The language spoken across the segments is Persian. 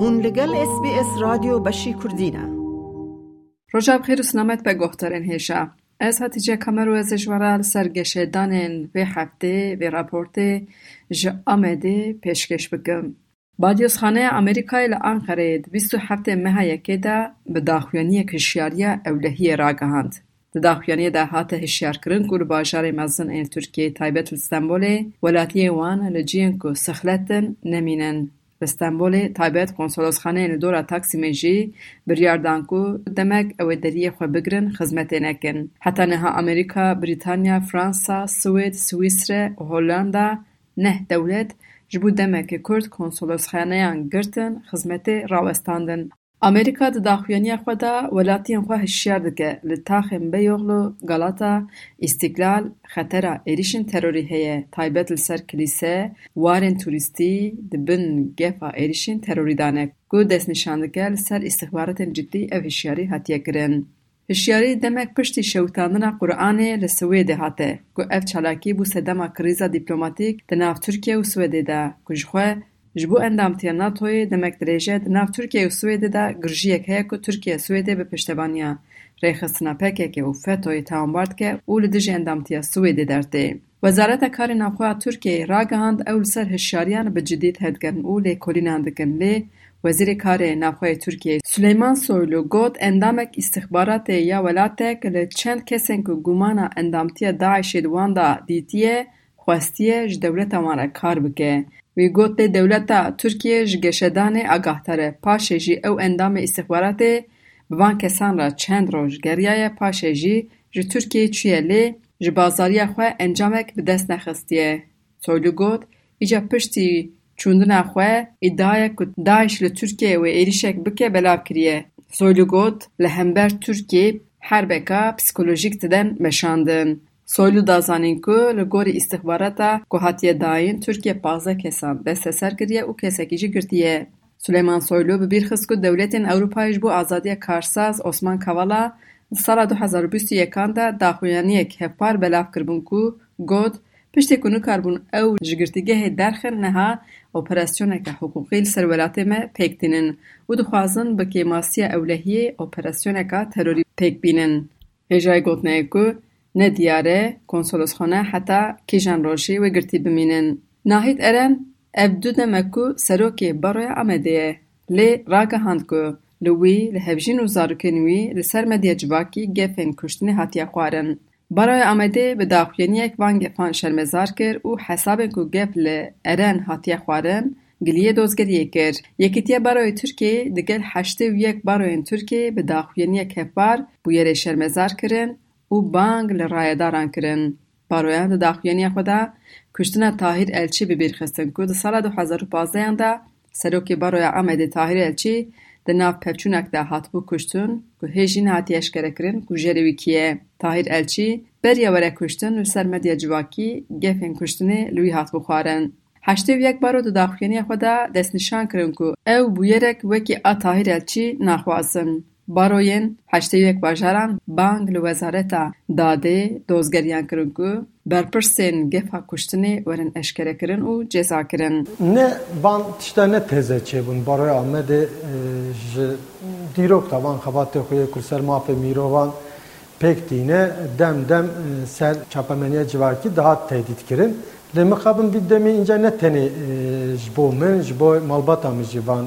هون لگل اس بی اس رادیو بشی کردینه روژا بخیر و سلامت به گفتارین هیشا از هاتیجه کامرو از دانین و هفته و راپورت جا آمده پیشکش بگم. بادیوس خانه امریکای لانقره 27 مها یکی دا به داخوانی کشیاریا اولهی را گهاند. د داخوانی دا هات هشیار کرن کو باجار مزن این ترکیه تایبت استانبول ولاتی وان لجین کو سخلتن نمینن استانبول تایبەت قۆنسۆلۆسخانەیە لە دۆرا تاکسیمە jî biryar dan ku demek ew ê deriyê xwe bigirin xizmetê nekin. Heta niha Amerîka, Brîtanya, Fransa, Swêd, Swîsre û Hollanda neh dewlet ji bo demekê Kurd konsolosxaneyan girtin xizmetê rawestandin. امریکا د داخوانی خو دا ولاتي خو هشیار دګه ل تاخم استقلال خطر اریشن تروری هي تایبت لسر کلیسه وارن توریستی دبن بن گفا اریشن تروری دانه ګو دس نشاند ګل سر استخبارات جدی او هشیاری هاتیا ګرن هشیاری دمک پشتی شوتاندن قرآن لسویده هاته گو اف چالاکی بو سدما کریزا دیپلوماتیک دناف ترکیه و سویده ده Ji bo endamtiya NATOyê demek dirêje di nav Tirkiye û Swêdê de girjiyek heye ku Tirkiye Swêdê bi piştevaniya rêxistina PKK û FETÖyê tewambar dike û li dijî endamtiya Swêdê dertê. Wezareta Karê Navxweya Tirkiyeyê ragihand ew li ser hişyariyan bi cidî tevdigerin û lêkolînan dikin lê Wezîrê Karê Navxweya Tirkiyeyê Suleyman Soylu got endamek îstixbaratê ya welatek li çend kesên ku gumana endamtiya Daişê li wan da dîtiye xwestiye ji dewleta wan re kar bike. وی گوته دولتا ترکیه جگشدان اگه تاره پاشه جی او اندام استخباراته بوان کسان را چند روز گریه پاشه جی جی ترکیه چیه لی بازاریا بازاریه خواه انجامک بدست نخستیه. سویلو گوت ایجا پشتی چوندن خواه ایدایه که دایش لی ترکیه و ایریشک بکه بلاب کریه. سویلو گوت لهمبر ترکیه حربکا پسکولوژیک تدن مشاندن. Soylu da zanîn ku li gorî îstixbarata ku hatiye dayîn Tirkiye panzdeh kesan desteser kiriye û kesekî girtiye. Suleyman Soylu bi bîr xist ku dewletên Ewropayê ji bo azadiya karsaz Osman Kavala li sala du hezar û bîst û yekan de daxuyaniyek hevpar belav kiribûn ku got piştî ku nikarbûn ew ji girtîgehê derxin niha operasyoneke hiqûqî li ser welatê me pêktînin û dixwazin bi kêmasiya ewlehiyê operasyoneka terorî pêkbînin. Hêjayê gotneyê ku نه دیاره کنسولوس خانه حتا که جن روشی و گرتی بمینن. ناهید ارن ابدو دو دمکو سروکی بروی عمدیه لی راگه هندگو لوی لحفجین و زاروکنوی لسر مدیه جواکی گفن کشتنی حتی اقوارن. بروی عمدی به داخلینی اک وان گفن شرمزار کر و حساب کو گف لی ارن حتی اقوارن گلیه دوزگر یکر. یکی تیه بروی ترکی دگل حشتی و یک بروی ترکی به داخلینی اک هفار بویر شرمزار کرن او بانگ لرای داران کرن. پارویان دا داخیانی خودا کشتنا تاهیر الچی بی بیرخستن که دا سالا دو حزارو پازیان دا سروکی بارویا عمد تاهیر الچی دا ناف پیوچونک دا حاطبو کشتن که هیجین هاتی اشکره کرن که کیه تاهیر الچی بری یاوره کشتن و سرمدیه جواکی گفن کشتنی لوی حاطبو خوارن. هشته و یک بارو دا داخیانی خودا دست نشان کرن که او بویرک وکی ا تاهیر الچی نخوازن. Baroyên heştê û yek bajaran bang li Wezareta Dadê dozgeriyan kirin ku berpirsên gefa kuştinê werin eşkerekirin û cezakirin. Ne van tişta ne teze çêbûn Baroya Amedê ji dîrok da van xebatê xwe ku mafê mirovan pêk tîne dem dem ser çapemeniya civakî daha tehdit kirin. Lê mixabin vî demê înca ne tenê ji bo min ji bo malbata min jî van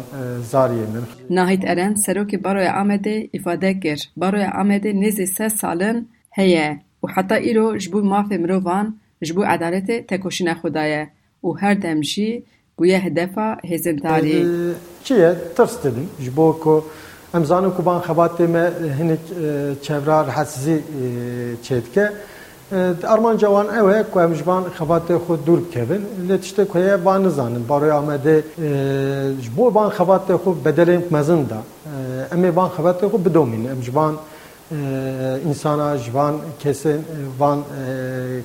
zariyê min. Nahîd Eren serokê Baroya Amedê îfade kir. Baroya Amedê nêzî sed salin heye û heta îro ji bo mafê mirovan ji bo edaletê tekoşîna xwe daye û her dem jî bûye hedefa hêzimdarî. Çi ye tirs dibin ji bo ku em zanin ku van xebatê me hinek çevra rehetsizî çêdike Armanca wan ew e ku em ji van xebatê xwe dûr bikevin lê tiştê ku heye van nizanin Baroya Amedê ji bo van xebatê xwe bedelên mezin da em ê van xebatê xwe bidomîn em ji van insana ji van kesên van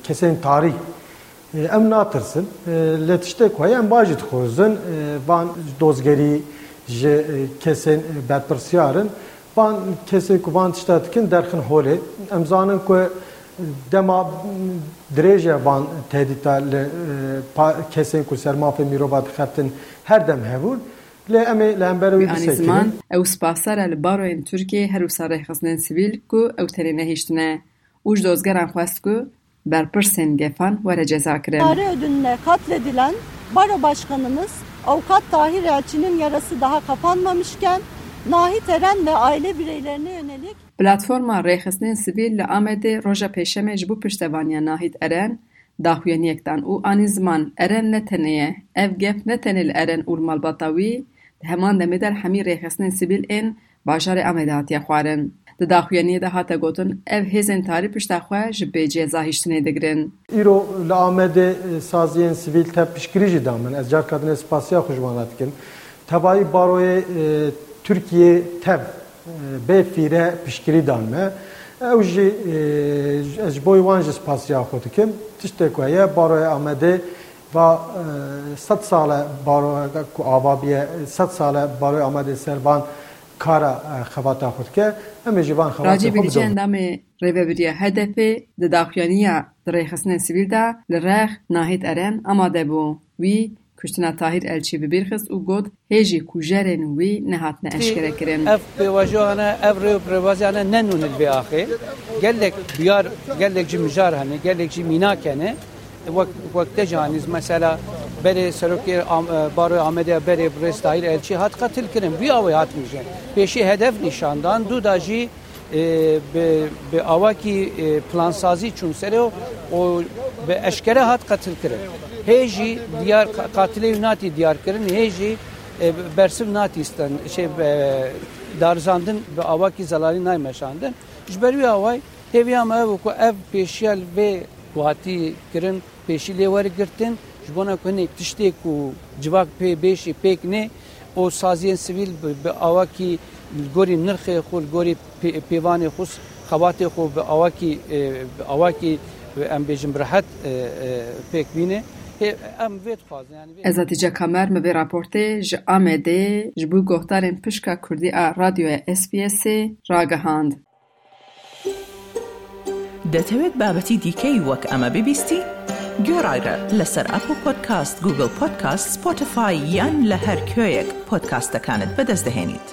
kesên tarî em natirsin lê tiştê ku heye em bajî dixwazin van dozgerî ji kesên berpirsiyarin van kesê ku van tişta dikin derxin holê em zanin ku dema dirêje van tehdîta li kesên ku ser mafê mirova dixeftin her dem hebûn لی امی لامبروی آنی زمان او سپاسر الباروین ترکیه هر ساره خزنین سیویل کو او تری نهیشتنه اوج دوزگران خواست کو berpirsên gefan were ceza kirin. Tarih ödülüne katledilen baro başkanımız avukat Tahir Elçi'nin yarası daha kapanmamışken Nahit Eren ve aile bireylerine yönelik Platforma Rêxistinên Sivîl li Amedê roja pêşemê ji bo piştevaniya Nahit Eren daxuyaniyekdan û anî ziman Eren ne tenê ye ev gef ne tenê li Eren û malbata wî di heman demê de hemî rêxistinên sivîl ên bajarê Amedê hatiye xwarin. Di daxuyaniyê de hate gotin ev hêzên tarî pişta xwe ji bê ceza hîştinê digirin. Îro li Amedê saziyên sivîl te piştgirî jî damin. Ez car kadinê spasiya xwe ji wan dikim. Tevayî baroyê Tirkiye tev bê fîre piştgirî dan me. Ew jî ez ji bo wan ji spasiya xwe dikim. Tiştek ku heye baroya Amedê va sed sale baroya ku avabiye sed sale baroya Amedê serban kara xebata xwe dike em ê ji van xebata Racî bêdîçe endamê rêveberiya hedefê di daxuyaniya di rêxistinên sivîl de li rex Nahit Kuştina Tahir Elçî bi bîr xist û got hêjî ku jerên wî nehatine eşkere kirin. Ev pêvajiyane ev rêw pêvaziyane nenûn li vê axê? Gelek biyar gelek jî mijar hene gelek jî mînak hene. Wek wek te canîz mesela berê serokê baroya Amedê berê Brês Tahir Elçî hat qatil kirin wî awê hat mijin. Pêşî hedef nîşandan dû da jî bi awakî plansazî çûn serê û bi eşkere hat qatil kirin hê jî diyar qatilê natî diyar kirin hê jî bersiv natîstin şey darzandin bi awakî zelalî naymeşandin ji ber wî away hêviya me ev ku ev pêşiya vê hatî kirin pêşî lê wergirtin ji bona ku hinek tiştê ku civak pê bêşî pêk ne o saziyên sivîl bi awakî gorî nirxê xwe gorî pêvanê xwe xebatê ئەم بێژم ڕەحەت پێک بینێ ئەزاتیجە کامەر مەبێ راپۆرتێ ji Amedê ji bû gohdarên pişka Kurdî a radyoya SBSê ragihand. دەتەوێت بابەتی دیکەی وەک ئەمە ببیستی؟ گوێ ڕادێرە لەسەر Apple Podcast Google Podcast Spotify یان لە هەر کوێیەک پۆدکاستەکانت بەدەستدەێنیت.